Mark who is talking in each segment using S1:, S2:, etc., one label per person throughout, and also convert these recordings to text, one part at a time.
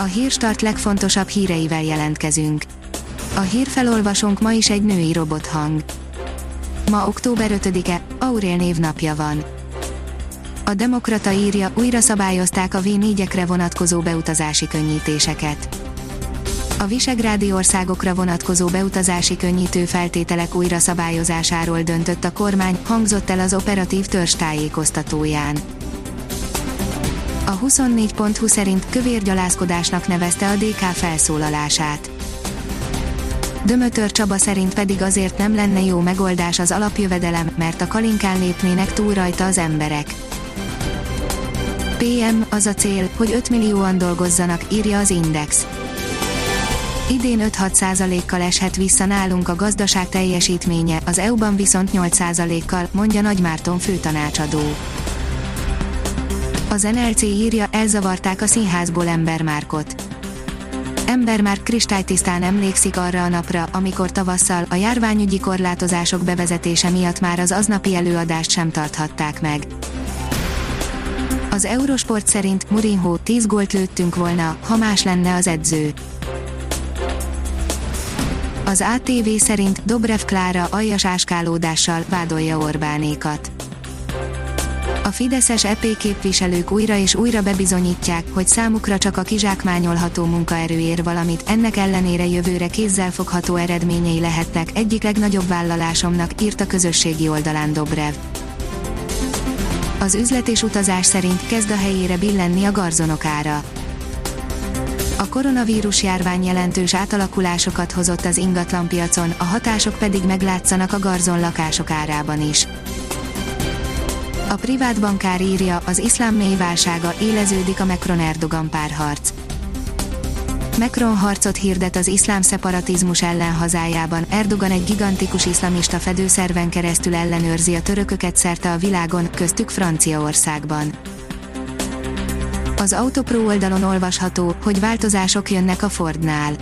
S1: A hírstart legfontosabb híreivel jelentkezünk. A hírfelolvasónk ma is egy női robothang. Ma október 5-e, Aurél névnapja van. A Demokrata írja, újra szabályozták a V4-ekre vonatkozó beutazási könnyítéseket. A visegrádi országokra vonatkozó beutazási könnyítő feltételek újra szabályozásáról döntött a kormány, hangzott el az operatív törzs tájékoztatóján. A 24.20 szerint kövérgyalázkodásnak nevezte a DK felszólalását. Dömötör Csaba szerint pedig azért nem lenne jó megoldás az alapjövedelem, mert a kalinkán lépnének túl rajta az emberek. PM, az a cél, hogy 5 millióan dolgozzanak, írja az Index. Idén 5-6 kal eshet vissza nálunk a gazdaság teljesítménye, az EU-ban viszont 8 kal mondja Nagy Márton főtanácsadó. Az NLC írja, elzavarták a színházból Embermárkot. Embermárk kristálytisztán emlékszik arra a napra, amikor tavasszal a járványügyi korlátozások bevezetése miatt már az aznapi előadást sem tarthatták meg. Az Eurosport szerint Mourinho 10 gólt lőttünk volna, ha más lenne az edző. Az ATV szerint Dobrev Klára aljas áskálódással vádolja Orbánékat. A fideszes EP képviselők újra és újra bebizonyítják, hogy számukra csak a kizsákmányolható munkaerő ér valamit, ennek ellenére jövőre kézzelfogható eredményei lehetnek, egyik legnagyobb vállalásomnak, írt a közösségi oldalán Dobrev. Az üzlet és utazás szerint kezd a helyére billenni a garzonok ára. A koronavírus járvány jelentős átalakulásokat hozott az ingatlanpiacon, a hatások pedig meglátszanak a garzon lakások árában is. A privát bankár írja, az iszlám mély válsága, éleződik a Macron-Erdogan párharc. Macron harcot hirdet az iszlám szeparatizmus ellen hazájában, Erdogan egy gigantikus iszlamista fedőszerven keresztül ellenőrzi a törököket szerte a világon, köztük Franciaországban. Az Autopro oldalon olvasható, hogy változások jönnek a Fordnál.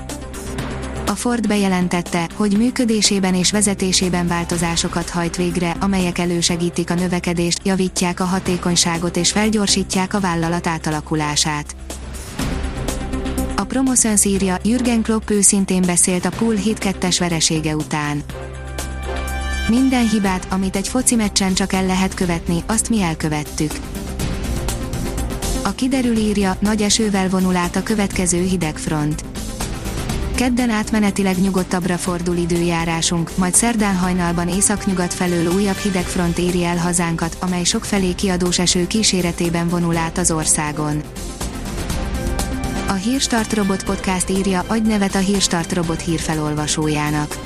S1: Ford bejelentette, hogy működésében és vezetésében változásokat hajt végre, amelyek elősegítik a növekedést, javítják a hatékonyságot és felgyorsítják a vállalat átalakulását. A Promoszön írja, Jürgen Klopp őszintén beszélt a Pool 7-2-es veresége után. Minden hibát, amit egy foci meccsen csak el lehet követni, azt mi elkövettük. A kiderül írja, nagy esővel vonul át a következő hidegfront. Kedden átmenetileg nyugodtabbra fordul időjárásunk, majd szerdán hajnalban északnyugat felől újabb hidegfront éri el hazánkat, amely sokfelé kiadós eső kíséretében vonul át az országon. A Hírstart Robot Podcast írja, adj nevet a Hírstart Robot hírfelolvasójának.